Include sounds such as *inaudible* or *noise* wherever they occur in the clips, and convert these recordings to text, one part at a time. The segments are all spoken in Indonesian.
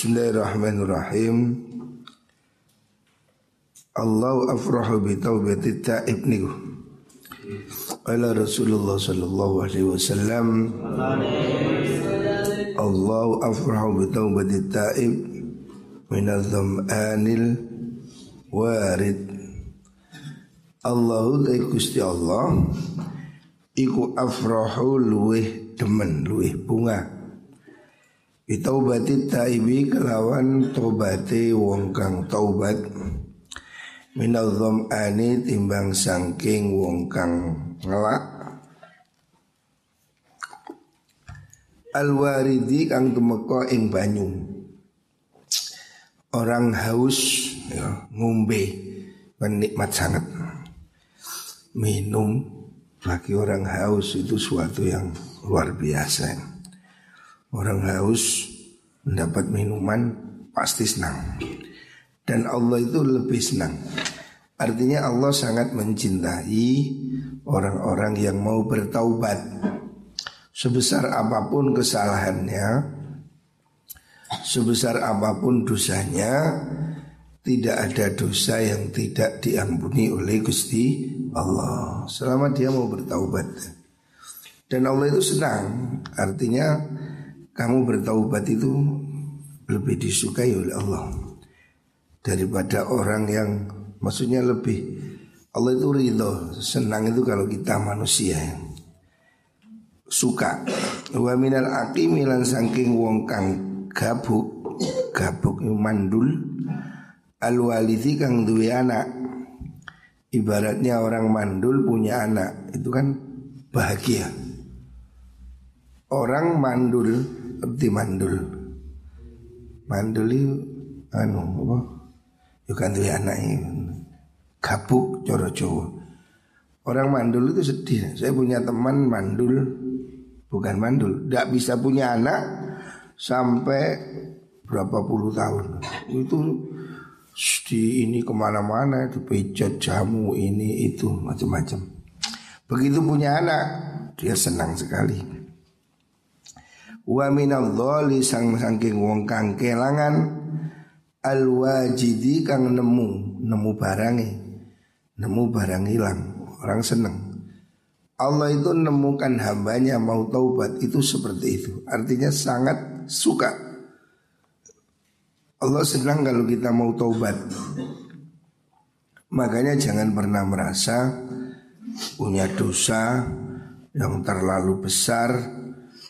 Bismillahirrahmanirrahim. Allah afrahu bi taubati ta'ib Qala Rasulullah sallallahu alaihi wasallam Allah afrahu bi taubati ta'ib min adh-dham'anil warid. Allahu Gusti Allah iku afrahu luweh demen luweh bunga Bitaubati taibi kelawan taubate wong kang taubat. Minal ani timbang sangking wong kang ngelak. Al-waridi kang tumeka ing banyu. Orang haus ya, ngombe menikmat sangat. Minum bagi orang haus itu suatu yang luar biasa Orang haus mendapat minuman pasti senang. Dan Allah itu lebih senang. Artinya Allah sangat mencintai orang-orang yang mau bertaubat. Sebesar apa pun kesalahannya, sebesar apa pun dosanya, tidak ada dosa yang tidak diampuni oleh Gusti Allah selama dia mau bertaubat. Dan Allah itu senang, artinya kamu bertaubat itu lebih disukai oleh Allah daripada orang yang maksudnya lebih Allah itu ridho senang itu kalau kita manusia. Suka. Wa minal aqimilan saking wong kang gabuk gabuk mandul al walidi kang duwe anak. Ibaratnya orang mandul punya anak itu kan bahagia. Orang mandul seperti mandul. Mandul itu anu apa? Yo kan duwe anake. Gabuk coro Jawa. Orang mandul itu sedih. Saya punya teman mandul bukan mandul, tidak bisa punya anak sampai berapa puluh tahun. Itu di ini ke mana-mana itu pijat jamu ini itu macam-macam. Begitu punya anak dia senang sekali. Wa minadh-dhali sang saking wong kang kelangan al wajidi kang nemu nemu barangi nemu barang hilang orang seneng. Allah itu nemukan hambanya mau taubat itu seperti itu. Artinya sangat suka. Allah senang kalau kita mau taubat. Makanya jangan pernah merasa punya dosa yang terlalu besar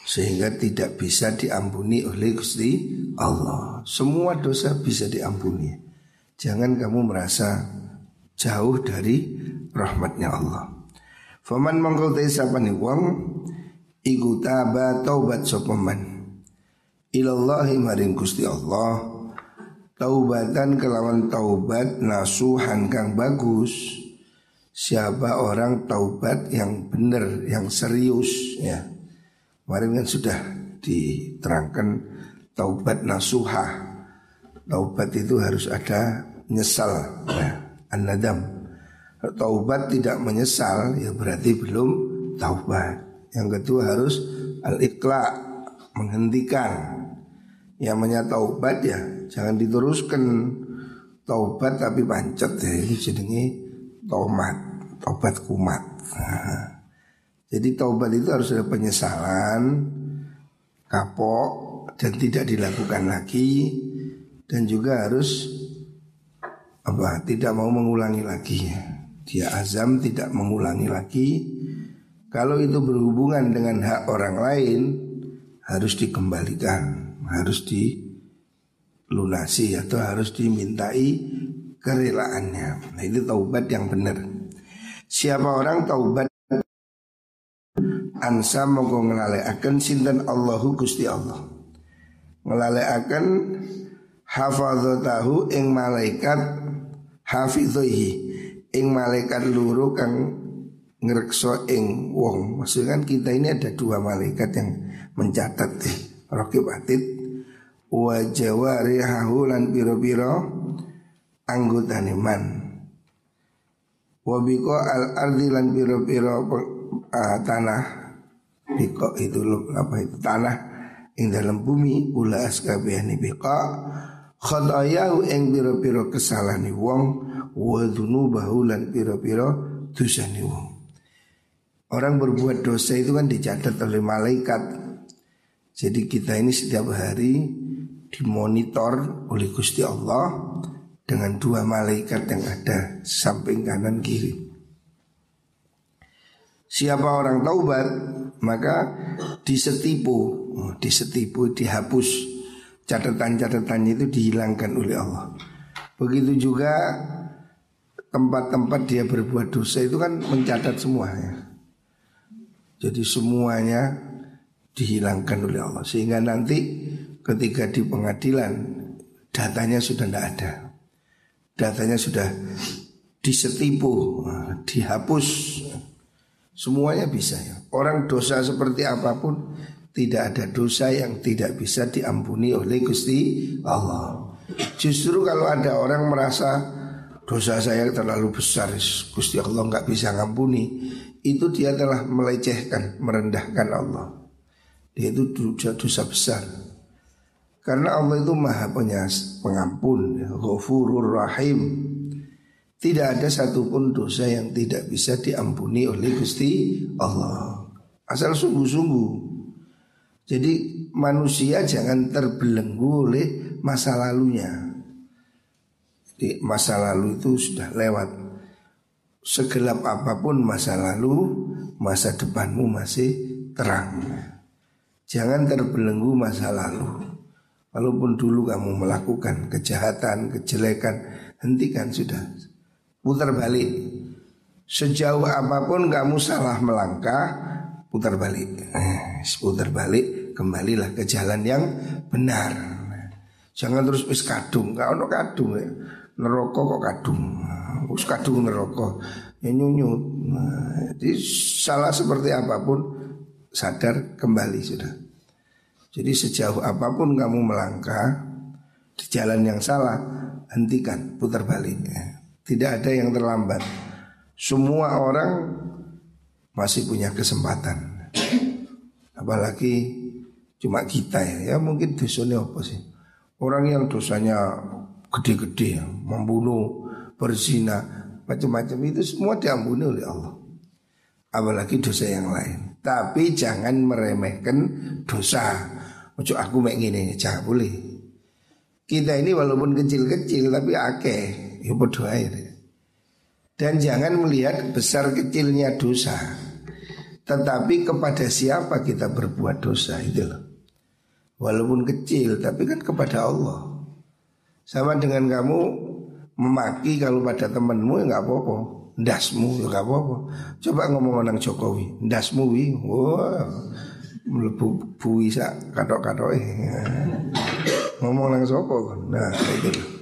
sehingga tidak bisa diampuni oleh Gusti Allah. Semua dosa bisa diampuni. Jangan kamu merasa jauh dari rahmatnya Allah. Faman mangkau sapani wong iku taba taubat sopaman ilallahi maring Gusti Allah taubatan kelawan taubat nasuhan kang bagus siapa orang taubat yang benar yang serius ya Kemarin kan sudah diterangkan taubat nasuha. Taubat itu harus ada nyesal, ya, an-nadam. Taubat tidak menyesal ya berarti belum taubat. Yang kedua harus al-iqla, menghentikan. Yang namanya taubat ya jangan diteruskan taubat tapi pancet ya ini jadinya tomat, taubat kumat. *laughs* jadi taubat itu harus ada penyesalan, kapok dan tidak dilakukan lagi dan juga harus apa? Tidak mau mengulangi lagi. Dia azam tidak mengulangi lagi. Kalau itu berhubungan dengan hak orang lain harus dikembalikan, harus dilunasi atau harus dimintai kerelaannya. Nah itu taubat yang benar. Siapa orang taubat ansa mongko ngelalekaken sinten Allahu Gusti Allah. Ngelalekaken hafadzatahu ing malaikat hafidhihi ing malaikat luru kang ngrekso ing wong. Maksudnya kan kita ini ada dua malaikat yang mencatat deh. Rokib atid wa jawarihahu lan piro-piro anggotane man. Wa al ardi lan piro-piro uh, tanah Biko itu apa itu? Tanah ing dalam bumi ula askabehani biqa khatayahu ing pira-pira kesalahane wong wa dzunubahu lan pira-pira dosane wong. Orang berbuat dosa itu kan dicatat oleh malaikat. Jadi kita ini setiap hari dimonitor oleh Gusti Allah Dengan dua malaikat yang ada samping kanan kiri Siapa orang taubat maka disetipu. Oh, Disetipu, dihapus. Catatan-catatannya itu dihilangkan oleh Allah. Begitu juga tempat-tempat dia berbuat dosa itu kan mencatat semuanya. Jadi semuanya dihilangkan oleh Allah. Sehingga nanti ketika di pengadilan Datanya sudah tidak ada. Datanya sudah disetipu Dihapus Semuanya bisa ya Orang dosa seperti apa pun Tidak ada dosa yang tidak bisa diampuni oleh Gusti Allah Justru kalau ada orang merasa dosa saya terlalu besar Gusti Allah nggak bisa ngampuni itu dia telah melecehkan, merendahkan Allah. Dia itu dosa, dosa besar. Karena Allah itu maha pengampun, ghafurur rahim. Tidak ada satupun dosa yang tidak bisa diampuni oleh Gusti Allah. Asal sungguh-sungguh. Jadi manusia jangan terbelenggu oleh masa lalunya. Jadi masa lalu itu sudah lewat segelap apa pun masa lalu, masa depanmu masih terang. Jangan terbelenggu masa lalu. Walaupun dulu kamu melakukan kejahatan, kejelekan, hentikan sudah. Putar balik. Sejauh apa pun kamu salah melangkah, putar balik. Eh, putar balik, kembalilah ke jalan yang benar. Jangan terus wis kadung, kau no kadung ya. Neraka kok kadung. Us kadung neraka ya nyunyut. Nah, jadi salah seperti apa pun sadar kembali sudah. Jadi sejauh apa pun kamu melangkah di jalan yang salah, hentikan, putar balik. Ya. Tidak ada yang terlambat. Semua orang masih punya kesempatan. Apalagi cuma kita ya, ya mungkin dosanya apa sih? Orang yang dosanya gede-gede, membunuh, berzina, macam-macam itu semua diampuni oleh Allah. Apalagi dosa yang lain. Tapi jangan meremehkan dosa. Ojo aku mek ngene, jangan boleh. Kita ini walaupun kecil-kecil tapi akeh, ya berdoa Dan jangan melihat besar kecilnya dosa. Tetapi kepada siapa kita berbuat dosa itu loh. Walaupun kecil tapi kan kepada Allah. Sama dengan kamu memaki kalau pada temanmu ya nggak apa-apa. Ndasmu ya nggak apa-apa. Coba ngomong orang Jokowi, ndasmu wi, wah melebu bui sak katok-katok *laughs* ngomong nang sopo nah itu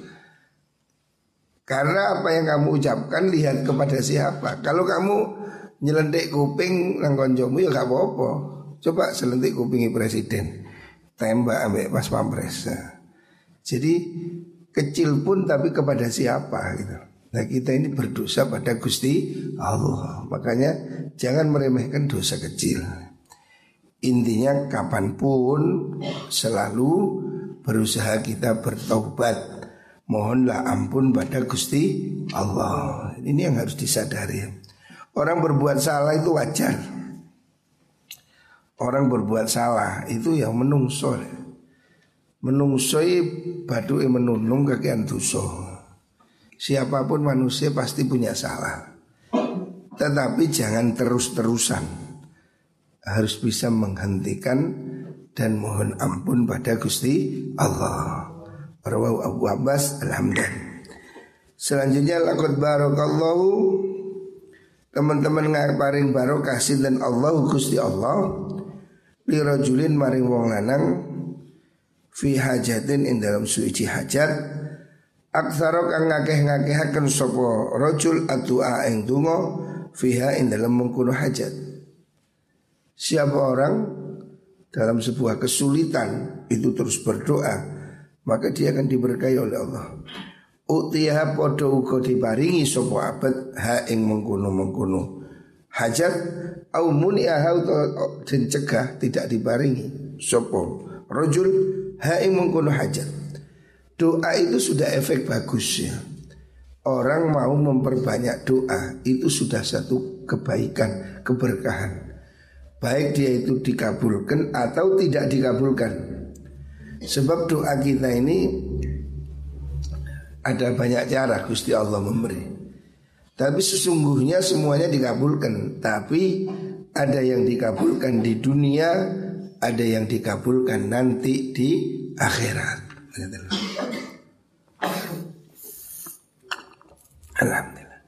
karena apa yang kamu ucapkan lihat kepada siapa. Kalau kamu nyelentik kuping nang konjomu ya gak apa-apa. Coba selentik kupingi presiden. Tembak ambek pas pampres. Nah. jadi kecil pun tapi kepada siapa gitu. Nah kita ini berdosa pada Gusti Allah. Makanya jangan meremehkan dosa kecil. Intinya kapan pun selalu berusaha kita bertobat Mohonlah ampun pada Gusti Allah Ini yang harus disadari Orang berbuat salah itu wajar Orang berbuat salah itu yang menungso menungsoi batu menunung kakean dosa. Siapa pun manusia pasti punya salah. Tetapi jangan terus-terusan. Harus bisa menghentikan dan mohon ampun pada Gusti Allah. Rawahu Abu Abbas Alhamdulillah. Selanjutnya lakot barokallahu Teman-teman ngaparing barokah dan Allah Gusti Allah? Lirajulin maring wong lanang fi hajatin ing dalam suci hajat. Aksara kang ngakeh-ngakehaken sapa rajul addu'a ing donga fiha ing dalam mengkono hajat. Siapa orang dalam sebuah kesulitan itu terus berdoa maka dia akan diberkahi oleh Allah Utiha podo uga diparingi sapa abad ha ing mengkono-mengkono hajat au muni'aha den cegah tidak diparingi sapa Rojul hai mengkono hajat. Doa itu sudah efek bagus ya. Orang mau memperbanyak doa itu sudah satu kebaikan, keberkahan. Baik dia itu dikabulkan atau tidak dikabulkan. Sebab doa kita ini ada banyak cara Gusti Allah memberi. Tapi sesungguhnya semuanya dikabulkan. Tapi ada yang dikabulkan di dunia, ada yang dikabulkan nanti di akhirat. Alhamdulillah.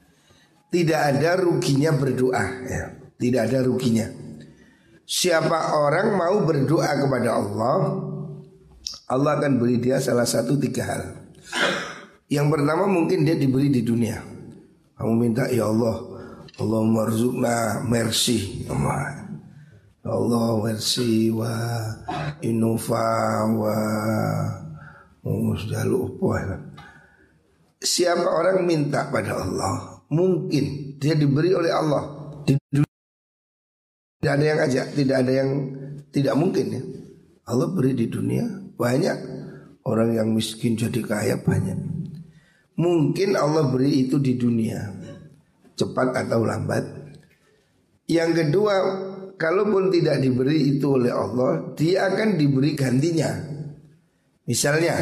Tidak ada ruginya berdoa ya. Tidak ada ruginya. Siapa orang mau berdoa kepada Allah, Allah akan beri dia salah satu tiga hal. Yang pertama mungkin dia diberi di dunia. Kamu minta ya Allah, Allah marzukna mercy. Allah. Allah mercy wa inova wa ya. Siapa orang minta pada Allah, mungkin dia diberi oleh Allah di dunia tidak ada yang ajak, tidak ada yang tidak mungkin ya. Allah beri di dunia banyak orang yang miskin jadi kaya banyak. Mungkin Allah beri itu di dunia cepat atau lambat. Yang kedua, kalaupun tidak diberi itu oleh Allah, dia akan diberi gantinya. Misalnya,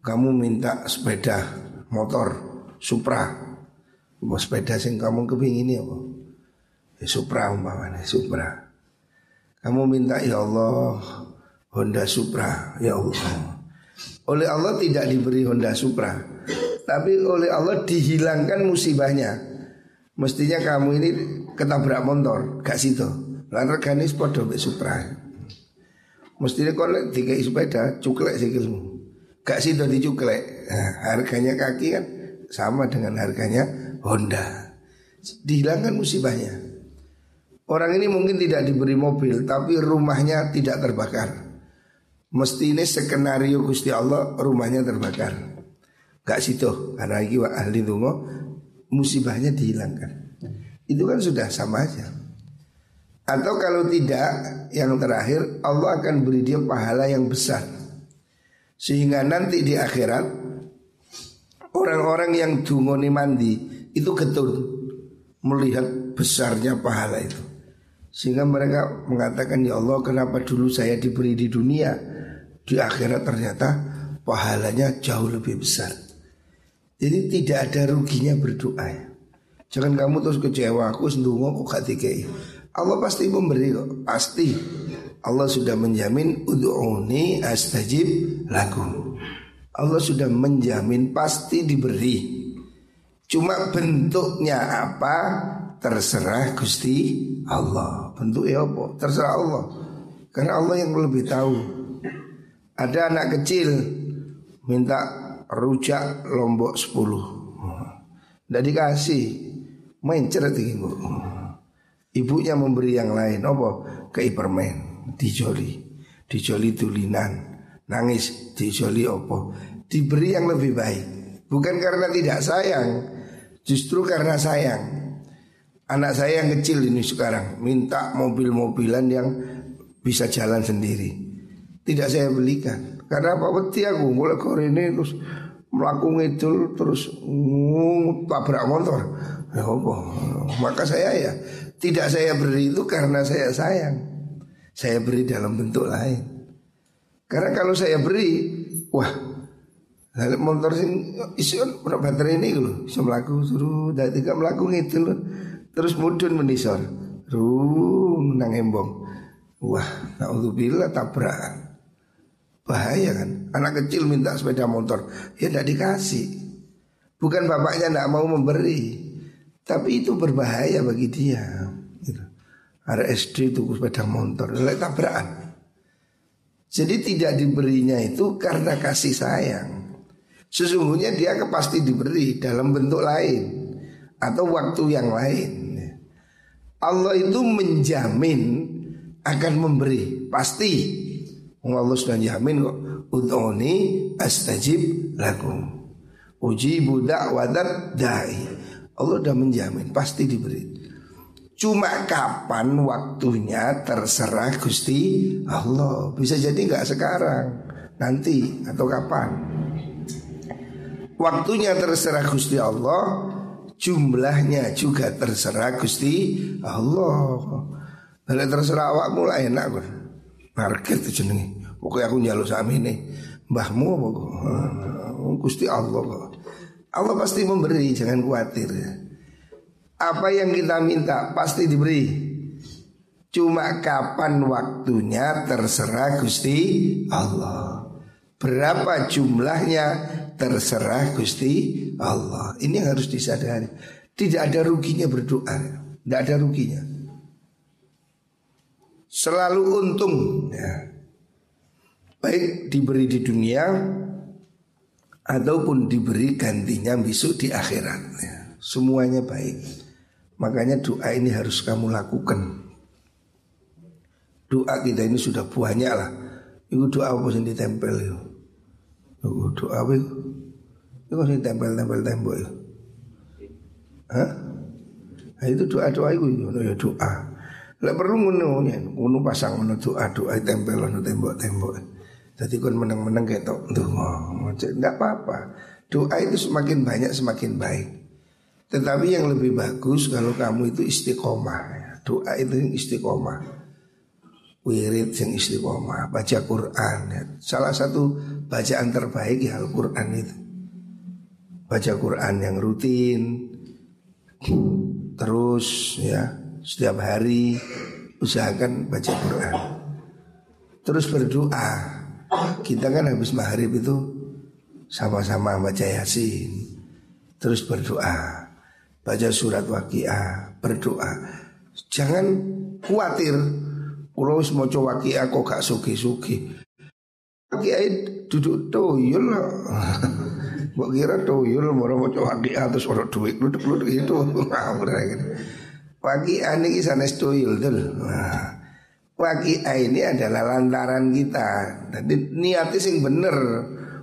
kamu minta sepeda motor Supra, mau sepeda sing kamu kepingin ya, Supra umpamanya Supra kamu minta ya Allah Honda Supra ya Allah. Oleh Allah tidak diberi Honda Supra tapi oleh Allah dihilangkan musibahnya. Mestinya kamu ini ketabrak motor gak situ. Lan regane padha mek Supra. Mestinya kau tiga sepeda cuklek sikilmu. Gak situ dicuklek. Nah, harganya kaki kan sama dengan harganya Honda. Dihilangkan musibahnya. Orang ini mungkin tidak diberi mobil Tapi rumahnya tidak terbakar Mesti ini skenario Gusti Allah rumahnya terbakar. Gak situ Karena lagi ahli dungo Musibahnya dihilangkan. Itu kan sudah sama aja. Atau kalau tidak Yang terakhir Allah akan beri dia pahala yang besar. Sehingga nanti di akhirat Orang-orang yang dungoni mandi Itu getun Melihat besarnya pahala itu. Sehingga mereka mengatakan ya Allah kenapa dulu saya diberi di dunia Di akhirat ternyata pahalanya jauh lebih besar Jadi tidak ada ruginya berdoa ya Jangan kamu terus kecewa aku sendungo kok gak dikai Allah pasti memberi kok Pasti Allah sudah menjamin Udu'uni astajib lagu Allah sudah menjamin pasti diberi Cuma bentuknya apa terserah Gusti Allah. Bentuknya apa? Terserah Allah. Karena Allah yang lebih tahu. Ada anak kecil minta rujak lombok 10. Tidak dikasih. Ceret ibu. Ibunya memberi yang lain. Apa? Ke permen. Dijoli. Dijoli tulinan. Nangis. Dijoli apa? Diberi yang lebih baik. Bukan karena tidak sayang. Justru karena sayang. Anak saya yang kecil ini sekarang minta mobil-mobilan yang bisa jalan sendiri. Tidak saya belikan. Karena apa beti aku mulai ini terus melakukan itu terus tabrak motor. Ya apa? Maka saya ya tidak saya beri itu karena saya sayang. Saya beri dalam bentuk lain. Karena kalau saya beri, wah, motor sing isun baterai ini loh, bisa melaku suruh, tidak melakukan itu loh. Terus mudun menisor Rum nang embong Wah naudzubillah tabrakan Bahaya kan? Anak kecil minta sepeda motor. Ya tidak dikasih. Bukan bapaknya tidak mau memberi. Tapi itu berbahaya bagi dia. Gitu. SD itu sepeda motor. Lalu tabrakan. Jadi tidak diberinya itu karena kasih sayang. Sesungguhnya dia pasti diberi dalam bentuk lain. Atau waktu yang lain. Allah itu menjamin akan memberi. Pasti. Allah sudah jamin kok. Udhoni astajib. Uji budak wadat dai. Allah sudah menjamin pasti diberi. Cuma kapan waktunya terserah Gusti Allah. Bisa jadi nggak sekarang, nanti atau kapan. Waktunya terserah Gusti Allah, jumlahnya juga terserah Gusti Allah. Kalau terserah awak mulai enak kan. Market itu jenenge. Pokoknya aku nyaluk sami ini. Mbahmu apa kok? Gusti Allah kok. Allah pasti memberi, jangan khawatir. Apa yang kita minta pasti diberi. Cuma kapan waktunya terserah Gusti Allah. Berapa jumlahnya terserah Gusti Allah. Ini yang harus disadari. Tidak ada ruginya berdoa. Tidak ada ruginya. Selalu untung ya. Baik diberi di dunia ataupun diberi gantinya besok di akhirat. Ya. Semuanya baik. Makanya doa ini harus kamu lakukan. Doa kita ini sudah banyak lah. Itu doa apa sih ditempel itu? Itu doa apa itu? Itu sih tempel-tempel tembok. Hah? Nah, itu doa-doa itu ya doa. Lah perlu ngono ya, ngono pasang ngono doa-doa tempel ngono tembok-tembok. Jadi kon menang-menang kayak tok ndonga. Enggak apa-apa. Doa itu semakin banyak semakin baik. Tetapi yang lebih bagus kalau kamu itu istiqomah ya. Doa itu yang istiqomah Wirid yang istiqomah Baca Quran ya. Salah satu bacaan terbaik ya Al-Quran itu Baca Quran yang rutin Terus ya Setiap hari Usahakan baca Quran. Terus berdoa. Kita kan habis maghrib itu Sama-sama baca Yasin. Terus berdoa. Baca surat waqiah, berdoa. Jangan khawatir. Kalau mau coba waqiah kok gak suki-suki. Waqiah duduk toyol *laughs* Mbok kira toyol mau coba waqiah terus orang duit duduk-duduk itu. *laughs* Ngawur gitu. Waqiah ini sanes toyol dul. Waqiah ini adalah lantaran kita. Jadi niatnya sing bener.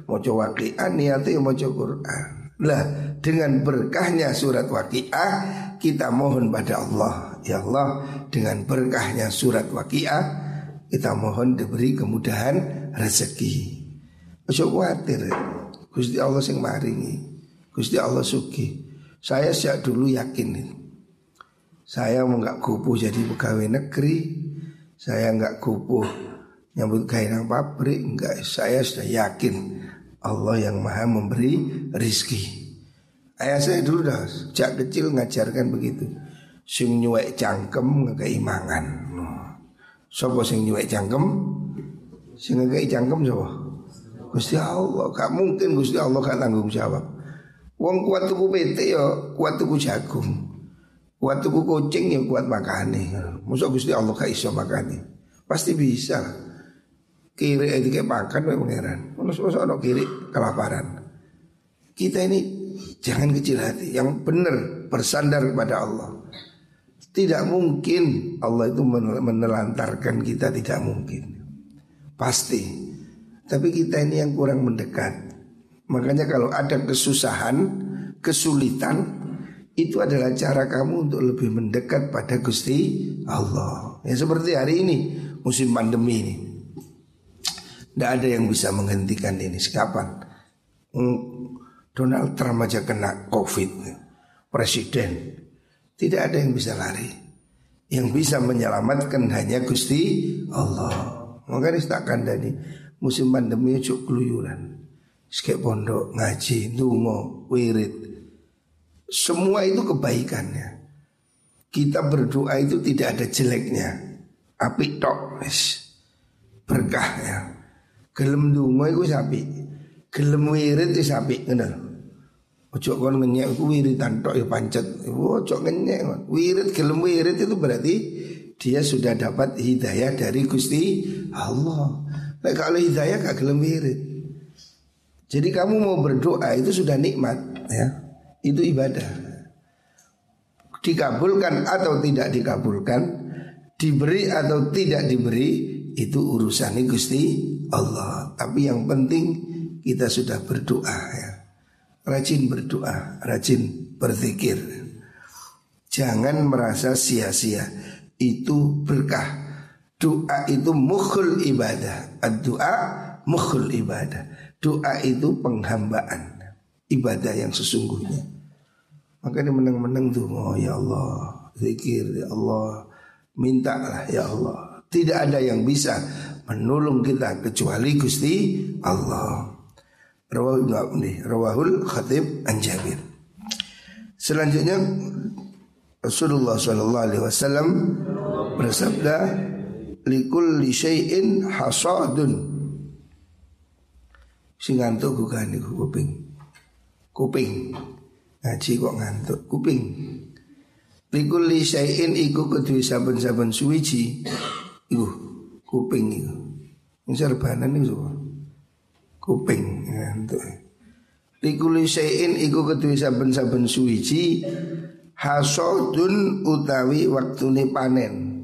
Mau coba waqiah niatnya mau coba Quran. Lah dengan berkahnya surat waqiah kita mohon pada Allah Ya Allah dengan berkahnya surat waqiah kita mohon diberi kemudahan rezeki Ojo khawatir Gusti Allah sing maringi Gusti Allah suki Saya sejak dulu yakin Saya mau nggak kupuh jadi pegawai negeri Saya nggak kupuh nyambut kain pabrik Enggak saya sudah yakin Allah yang maha memberi rizki Ayah saya dulu dah sejak kecil ngajarkan begitu. Sing nyuwek cangkem ngekei mangan. Sopo sing nyuwek cangkem? Sing ngekei cangkem sapa? Gusti Allah, gak mungkin Gusti Allah gak tanggung jawab. Wong kuat tuku PT ya kuat tuku jagung. Kuat tuku kucing ya kuat makane. Masa Gusti Allah gak iso. Pasti bisa. Kiri itu kayak makan pangeran. Masa ono kiri kelaparan. Kita ini Jangan kecil hati Yang benar bersandar kepada Allah Tidak mungkin Allah itu menelantarkan kita Tidak mungkin Pasti Tapi kita ini yang kurang mendekat Makanya kalau ada kesusahan Kesulitan Itu adalah cara kamu untuk lebih mendekat pada Gusti Allah. Ya seperti hari ini Musim pandemi ini. Tidak ada yang bisa menghentikan ini. Sekapan Donald Trump aja kena COVID. Presiden. Tidak ada yang bisa lari. Yang bisa menyelamatkan hanya Gusti Allah. Makanya takkan dari musim pandemi cuk keluyuran. Sekep pondok, ngaji, dungo, wirid Semua itu kebaikannya Kita berdoa itu tidak ada jeleknya Api tok Berkah ya Gelem dungo itu sapi Gelem wirid itu sapi kenal. Ojo kon ngenyek ku wiridan tok ya pancet. Ojo ngenyek. Wirid gelem wirid itu berarti dia sudah dapat hidayah dari Gusti Allah. Nah kalau hidayah gak gelem wirid. Jadi kamu mau berdoa itu sudah nikmat ya. Itu ibadah. Dikabulkan atau tidak dikabulkan, diberi atau tidak diberi itu urusan Gusti Allah. Tapi yang penting kita sudah berdoa ya. Rajin berdoa, rajin berzikir. Jangan merasa sia-sia. Itu berkah. Doa itu mukhul ibadah. Doa mukhul ibadah. Doa itu penghambaan. Ibadah yang sesungguhnya. Makanya menang-menang tuh, oh ya Allah, zikir ya Allah, mintalah ya Allah. Tidak ada yang bisa menolong kita kecuali Gusti Allah. Rawahul Rawahul Khatib Anjabir. Selanjutnya Rasulullah Shallallahu Alaihi Wasallam bersabda, "Likul syai'in hasadun." Sing ngantuk bukan kuping. Kuping. Ngaji kok ngantuk kuping. Likul syai'in iku kedua saben-saben suwiji. Iku kuping iku. Ini serbanan itu Kuping ngantuk. Likul syai'in iku kedua saben-saben suwiji hasodun utawi waktune panen.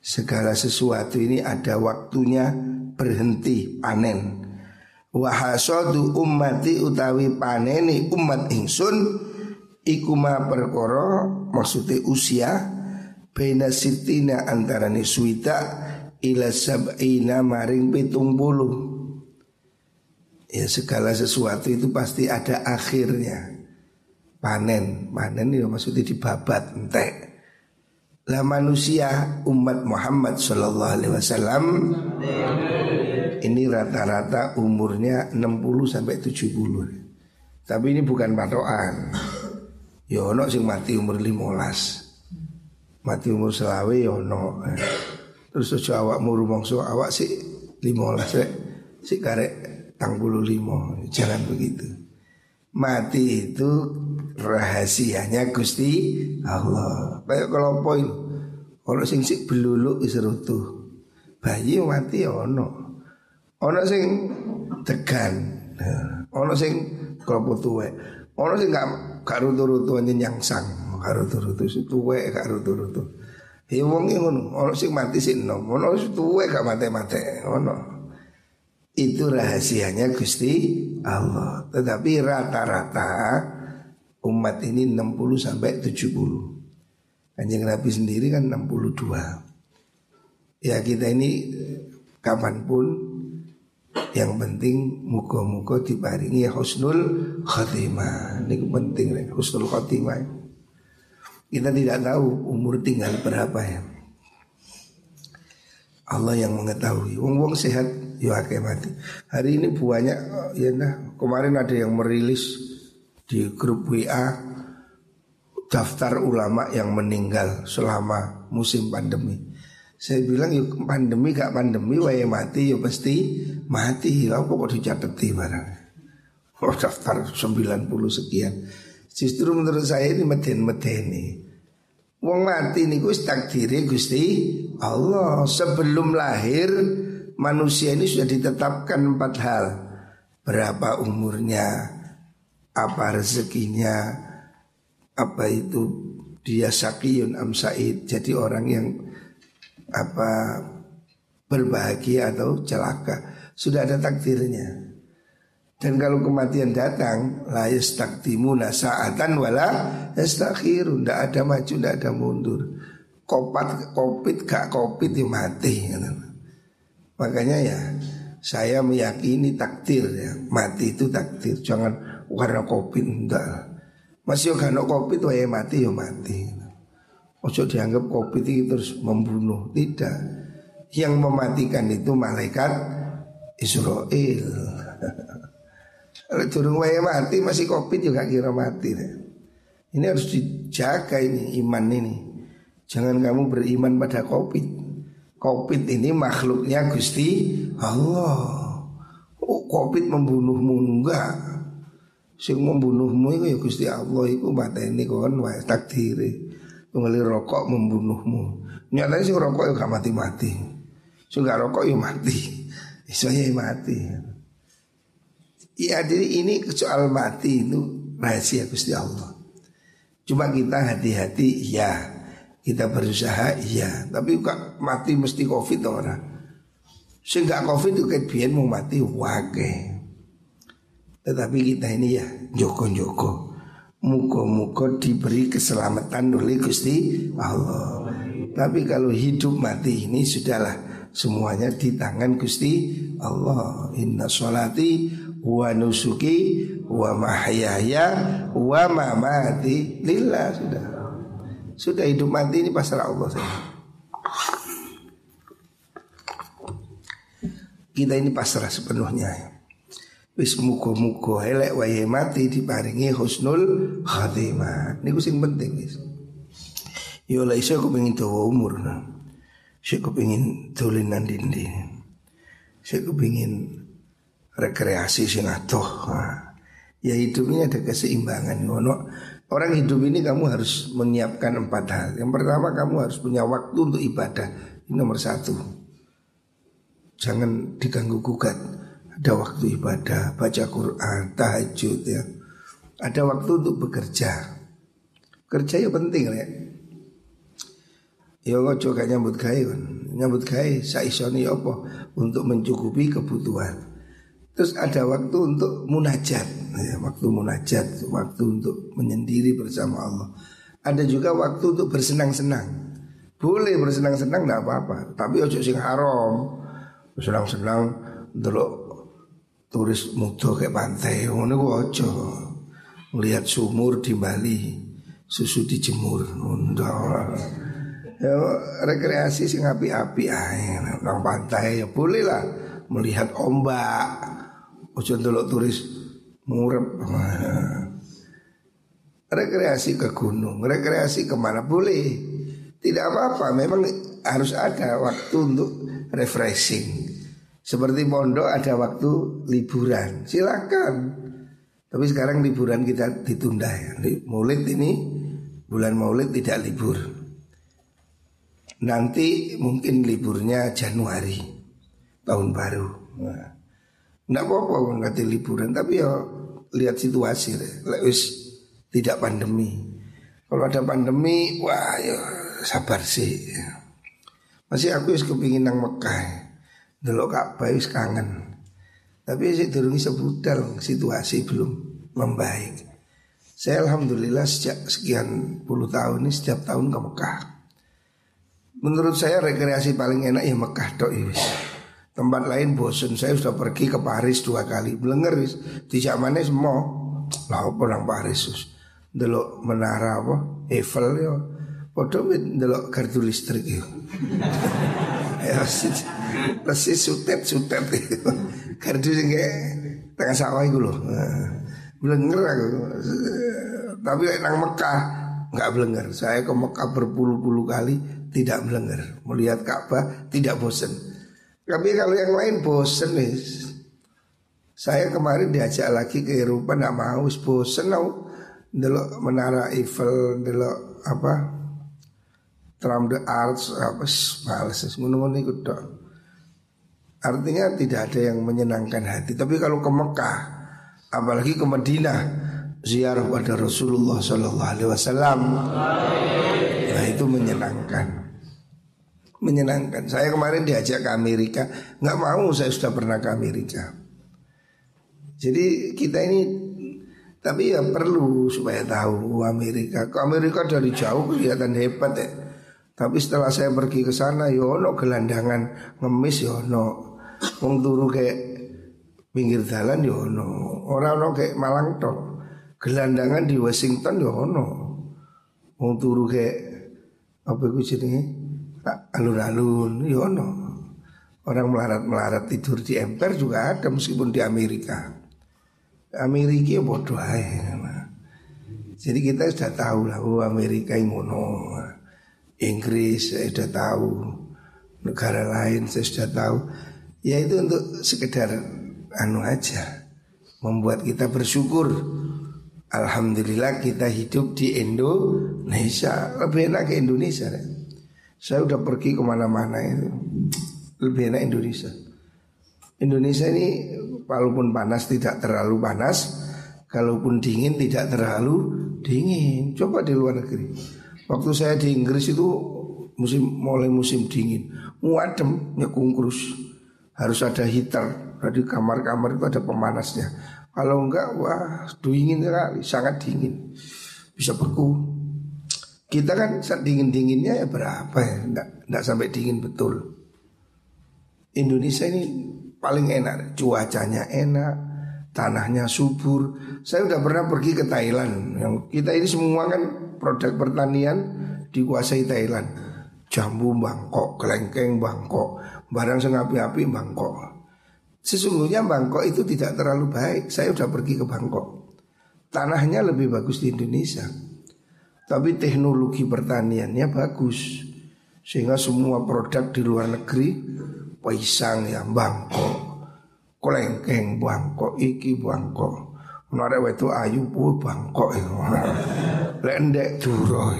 Segala sesuatu ini ada waktunya berhenti panen. Wahasodu ummati utawi paneni umat ingsun iku ma perkara maksudnya usia bena sitina antarane suwita ila sab'ina maring pitung puluh. Ya segala sesuatu itu pasti ada akhirnya. Panen panen itu maksudnya dibabat entek. Lah manusia umat Muhammad Shallallahu Alaihi Wasallam ini rata-rata umurnya 60 sampai 70 tapi ini bukan patokan Ya sing mati umur 15 mati umur selawe ya terus aja awak muru mongso awak sih 15 rek si karek tang limo jangan begitu mati itu rahasianya Gusti Allah. Kayak kalau poin orang sing sik beluluk wis rutuh. Bayi mati ono. Ono sing tegan. Ono sing klopo tuwek. Ono sing gak gak rutu-rutu sang. Gak rutu-rutu tuwek gak rutu-rutu. Ya wong ngono, ono mati sing nom, ono sing tuwek gak mate-mate, ono. Itu rahasianya Gusti Allah. Tetapi rata-rata umat ini 60 sampai 70. Kanjeng Nabi sendiri kan 62. Ya kita ini kapan pun yang penting muka-muka diparingi husnul khatimah. Ini penting nih, husnul khatimah. Kita tidak tahu umur tinggal berapa ya. Allah yang mengetahui. Wong-wong sehat ya mati. Hari ini banyak ya nah, kemarin ada yang merilis di grup WA daftar ulama yang meninggal selama musim pandemi. Saya bilang yuk pandemi gak pandemi wae mati yuk pasti mati. Kau kok dicateti barang. Oh daftar 90 sekian. Justru menurut saya ini meden-meden nih. Wong mati niku takdiri Gusti Allah sebelum lahir manusia ini sudah ditetapkan empat hal. Berapa umurnya, apa rezekinya, apa itu dia sakiyun am said, jadi orang yang apa berbahagia atau celaka. Sudah ada takdirnya. Dan kalau kematian datang La yastaktimuna sa'atan wala yastakhirun Tidak ada maju, tidak ada mundur Kopat, kopit, gak kopit ya mati Makanya ya saya meyakini takdir ya Mati itu takdir Jangan karena kopi enggak. Masih karena kopi tuh ya mati ya mati. Ojo dianggap kopi itu terus membunuh. Tidak. Yang mematikan itu malaikat Israel. *laughs* Kalau turun waya mati masih kopi juga kira mati. Ini harus dijaga ini iman ini. Jangan kamu beriman pada kopi. Covid ini makhluknya Gusti Allah. Oh, Covid membunuhmu enggak. Sing membunuhmu itu ya Gusti Allah itu mateni kon wae takdiri. Tunggali rokok membunuhmu. Nyatanya sing rokok ya gak mati-mati. Sing gak rokok ya mati. *laughs* Iso ya mati. Iya jadi ini soal mati itu rahasia Gusti Allah. Cuma kita hati-hati ya kita berusaha iya tapi kok mati mesti covid orang sehingga covid itu kayak mau mati wake tetapi kita ini ya joko-joko Muka-muka diberi keselamatan oleh Gusti Allah. Tapi kalau hidup mati ini sudahlah Semuanya di tangan Gusti Allah. Inna sholati wa nusuki wa mahyaya wa mamati. Lillah sudah. Sudah hidup mati ini pasrah Allah saja. Kita ini pasrah sepenuhnya Wis muga-muga elek wae mati diparingi husnul khatimah. Niku sing penting wis. Yo lah iso aku pengen dawa umur nah. Saya kepingin dolinan dindi. Saya kepingin rekreasi sing atoh. Nah. Ya hidup ini ada keseimbangan. Ngono. Orang hidup ini kamu harus menyiapkan empat hal. Yang pertama kamu harus punya waktu untuk ibadah. Ini nomor satu. Jangan diganggu gugat ada waktu ibadah, baca Quran, tahajud ya. Ada waktu untuk bekerja. Kerja ya penting ya. Ya ngojo gak nyambut gawe kan. Nyambut gawe saisoni apa untuk mencukupi kebutuhan. Terus ada waktu untuk munajat, ya, waktu munajat, waktu untuk menyendiri bersama Allah. Ada juga waktu untuk bersenang-senang. Boleh bersenang-senang tidak apa-apa, tapi ojo sing haram. Bersenang-senang dulu turis muda ke pantai. Ngono ku aja. Lihat sumur di Bali susu dijemur ndak ya rekreasi sing api-api ae. Nang pantai ya boleh lah melihat ombak. Ojo ndelok turis murep rekreasi ke gunung rekreasi ke mana boleh. Tidak apa-apa memang harus ada waktu untuk refreshing seperti pondok ada waktu liburan, silakan. Tapi sekarang liburan kita ditunda ya. Maulid ini bulan Maulid tidak libur. Nanti mungkin liburnya Januari tahun baru. Nah, Nggak apa-apa nggak liburan, tapi ya lihat situasi Lewis tidak pandemi. Kalau ada pandemi, wah ya sabar sih. Masih aku kepingin nang Mekah. Delok Ka'bah wis kangen. Tapi sih durung sebudal situasi belum membaik. Saya alhamdulillah sejak sekian puluh tahun ini setiap tahun ke Mekah. Menurut saya rekreasi paling enak ya Mekah tok wis. Tempat lain bosen. Saya sudah pergi ke Paris dua kali. Belenger wis. Di zamannya semua. Lah apa nang Paris. Delok menara apa? Eiffel ya. Padha delok gardu listrik ya. ya Persis sutet-sutet Gardu *laughs* sing tengah sawah iku lho. Blenger aku. Tapi nang Mekah nggak blenger. Saya ke Mekah berpuluh-puluh kali tidak blenger. Melihat Ka'bah tidak bosen. Tapi kalau yang lain bosen nih. Saya kemarin diajak lagi ke Eropa nggak mau, bosen tau. Delok menara Eiffel, delok apa Trump the Arts apa males ngono-ngono ikut dong. Artinya tidak ada yang menyenangkan hati. Tapi kalau ke Mekah Apalagi ke Madinah Ziarah pada Rasulullah Sallallahu Alaihi Wasallam Nah itu menyenangkan. Menyenangkan. Saya kemarin diajak ke Amerika. Nggak mau saya sudah pernah ke Amerika. Jadi kita ini Tapi ya perlu supaya tahu Amerika. Ke Amerika dari jauh kelihatan hebat ya tapi setelah saya pergi ke sana, yono ya gelandangan ngemis yono, ya Wong turu kayak pinggir jalan yo ya ono. Ora ono kayak Malang tok. Gelandangan di Washington yo ono. Wong turu kayak apa iku jenenge? Alun-alun yo ono. Orang melarat-melarat tidur di emper juga ada meskipun di Amerika. Amerika bodoh aja. Jadi kita sudah tahu lah, oh Amerika yang ngono, Inggris saya sudah tahu, negara lain saya sudah tahu. Ya itu untuk sekedar anu aja. Membuat kita bersyukur. Alhamdulillah kita hidup di Indonesia. Lebih enak ke Indonesia ya. Saya udah pergi ke mana-mana itu. Lebih enak Indonesia. Indonesia ini walaupun panas tidak terlalu panas. Kalaupun dingin tidak terlalu dingin. Coba di luar negeri Waktu saya di Inggris itu musim mulai musim dingin Muadem nyekungkrus harus ada heater. Jadi kamar-kamar itu ada pemanasnya. Kalau enggak wah dingin sekali, sangat dingin. Bisa beku. Kita kan dingin-dinginnya ya berapa ya? Enggak, enggak sampai dingin betul. Indonesia ini paling enak, cuacanya enak, tanahnya subur. Saya udah pernah pergi ke Thailand. Yang kita ini semua kan produk pertanian dikuasai Thailand. Jambu Bangkok, kelengkeng Bangkok, barang sengapi-api Bangkok. Sesungguhnya Bangkok itu tidak terlalu baik. Saya sudah pergi ke Bangkok. Tanahnya lebih bagus di Indonesia. Tapi teknologi pertaniannya bagus. Sehingga semua produk di luar negeri pisang ya Bangkok. Kolengkeng Bangkok, iki Bangkok. Narek itu ayu pu Bangkok ya. *laughs* Lendek duro.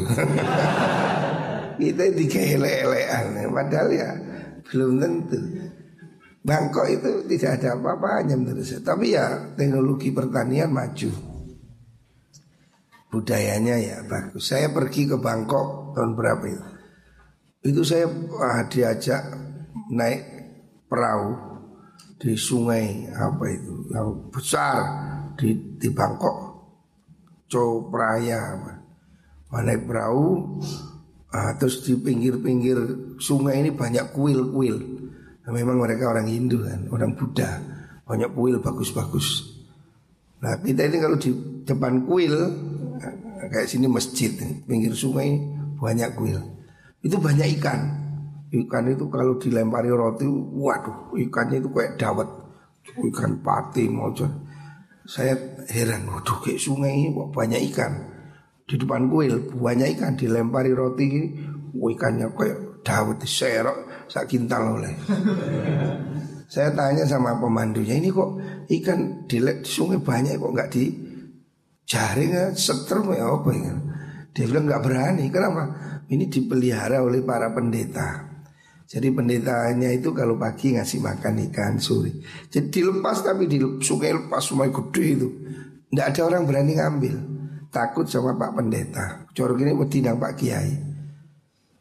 Kita dikelek-elekan padahal ya belum tentu. Bangkok itu tidak ada apa-apanya menurut saya. Tapi ya teknologi pertanian maju. Budayanya ya bagus. Saya pergi ke Bangkok tahun berapa itu? Itu saya ah, diajak naik perahu di sungai apa itu yang besar di di Bangkok. Copraya. Naik perahu ah, terus di pinggir-pinggir sungai ini banyak kuil-kuil Nah, memang mereka orang Hindu kan, orang Buddha, banyak kuil bagus-bagus. Nah kita ini kalau di depan kuil kayak sini masjid, pinggir sungai banyak kuil. Itu banyak ikan. Ikan itu kalau dilempari roti, waduh, ikannya itu kayak dawet, ikan pati mocon. Saya heran, waduh kayak sungai kok banyak ikan. Di depan kuil banyak ikan dilempari roti ini, ikannya kayak dawet serok sak kintal oleh. *laughs* Saya tanya sama pemandunya ini kok ikan di sungai banyak kok nggak di jaring ya setrum ya apa ya? Dia bilang nggak berani. Kenapa? Ini dipelihara oleh para pendeta. Jadi pendetanya itu kalau pagi ngasih makan ikan suri. Jadi dilepas tapi di sungai lepas sungai gede itu. Tidak ada orang berani ngambil. Takut sama Pak Pendeta. Corok ini wedi Pak Kiai.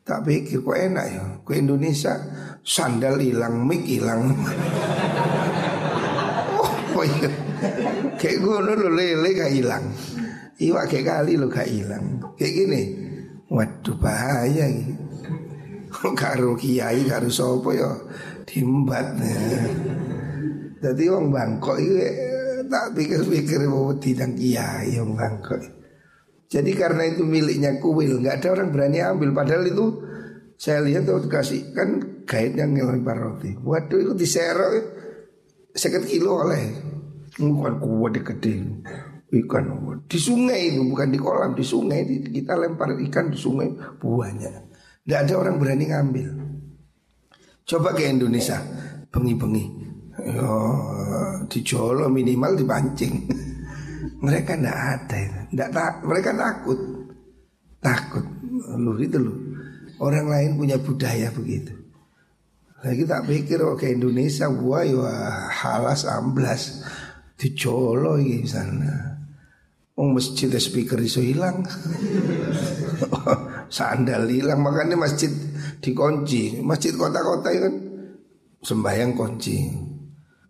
Tak pikir kok enak ya Ke Indonesia sandal hilang, mic hilang *laughs* Oh iya Kayak gue lo lele gak hilang Iwak kayak kali lo gak hilang Kayak gini Waduh bahaya gitu Karo kiai karo sopo ya? Dimbat. Jadi orang Bangkok itu Tak pikir-pikir mau tidak kiai orang Bangkok. Jadi karena itu miliknya kuil, nggak ada orang berani ambil. Padahal itu saya lihat tuh kasih kan yang ngelempar roti. Waduh itu diserok sekitar kilo oleh. Bukan kuat gede. Ikan di sungai itu bukan di kolam di sungai. Kita lempar ikan di sungai buahnya tidak ada orang berani ngambil. Coba ke Indonesia bengi-bengi. Di Jolo minimal dipancing. *laughs* Mereka tidak ada tidak tak mereka takut. Takut. Lu itu lu. Orang lain punya budaya begitu. Lagi tak pikir oh ke Indonesia gua ya halas amblas. Dicolo di sana Oh masjid speaker iso hilang *laughs* Sandal hilang Makanya masjid dikunci. Masjid kota-kota kan Sembayang kunci.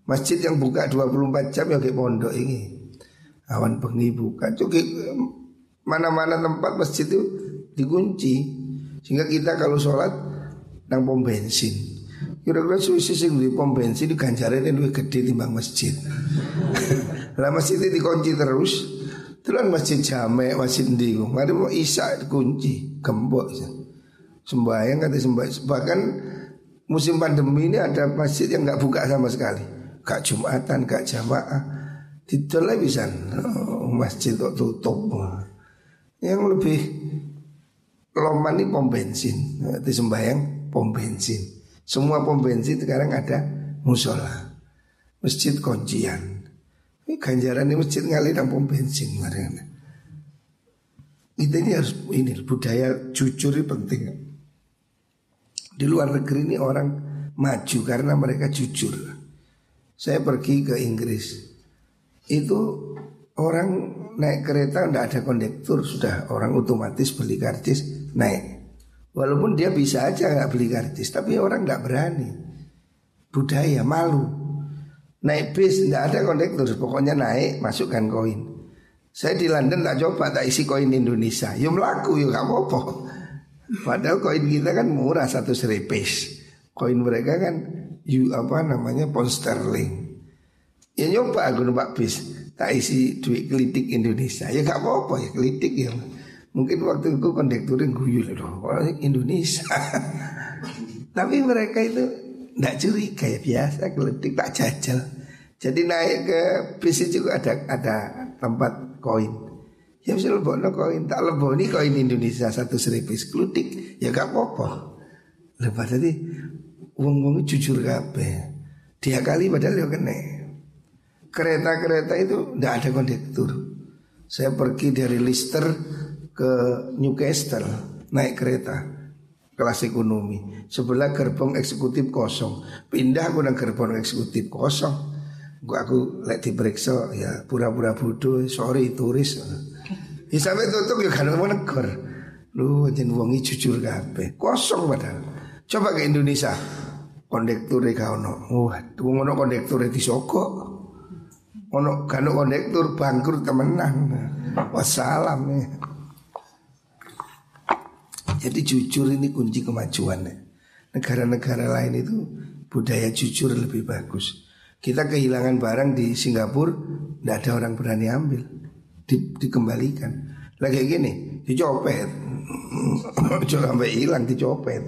Masjid yang buka 24 jam ya kayak pondok ini. Awan bengi buka. Cukup mana-mana tempat masjid itu dikunci. Sehingga kita kalau sholat nang pom bensin. Kira-kira susi sing di pom bensin di ganjaran itu gede timbang masjid. *laughs* Lah masjid itu dikunci terus Tulan masjid jame, masjid di Mari mau isya dikunci, gembok Sembahyang kata sembahyang Bahkan musim pandemi ini ada masjid yang nggak buka sama sekali Gak Jumatan, gak jamaah Tidurlah bisa oh, masjid kok tutup. Yang lebih loman ini pom bensin. Itu sembahyang pom bensin. Semua pom bensin sekarang ada musola. Masjid kuncian. Ini ganjaran ini masjid ngali dan pom bensin. Kita ini harus ini budaya jujur ini penting. Di luar negeri ini orang maju karena mereka jujur. Saya pergi ke Inggris itu orang naik kereta tidak ada kondektur sudah orang otomatis beli karcis naik. Walaupun dia bisa aja nggak beli karcis, tapi orang nggak berani. Budaya malu. Naik bis tidak ada kondektur, pokoknya naik masukkan koin. Saya di London tak coba tak isi koin Indonesia, yo melaku yo gak apa-apa. Padahal koin kita kan murah satu seripis. Koin mereka kan you apa namanya pound sterling. Ya nyoba aku numpak bis, tak isi duit kelitik Indonesia. Ya gak apa-apa ya kelitik ya. Mungkin waktu itu kondekturin guyul loh, Indonesia. *laughs* Tapi mereka itu tidak curiga ya biasa kelitik tak jajal. Jadi naik ke bis juga ada ada tempat koin. Ya bisa lebok no koin, tak lebok ini koin Indonesia satu seribu klutik, ya gak apa-apa. Lepas tadi uang uang jujur kabeh. Dia kali padahal ya kena. Kereta-kereta itu tidak ada kondektur. Saya pergi dari Leicester ke Newcastle naik kereta kelas ekonomi. Sebelah gerbong eksekutif kosong. Pindah aku nang gerbong eksekutif kosong. Gua aku lek diperiksa ya pura-pura bodoh, sorry turis. Ya sampai tutup ya kan mau negor. Lu jen wongi jujur kabeh. Kosong padahal. Coba ke Indonesia. Kondektur gak ono. Wah, wong ono kondektur disogok. Ono kan kondektur bangkrut temenan. Wassalam ya. Jadi jujur ini kunci kemajuan. Negara-negara lain itu budaya jujur lebih bagus. Kita kehilangan barang di Singapura, tidak ada orang berani ambil, di, dikembalikan. Lagi gini, dicopet, *clears throat* sampai hilang dicopet.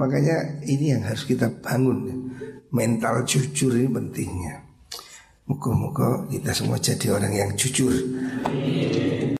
Makanya ini yang harus kita bangun. Mental jujur ini pentingnya. Muka-muka kita semua jadi orang yang jujur.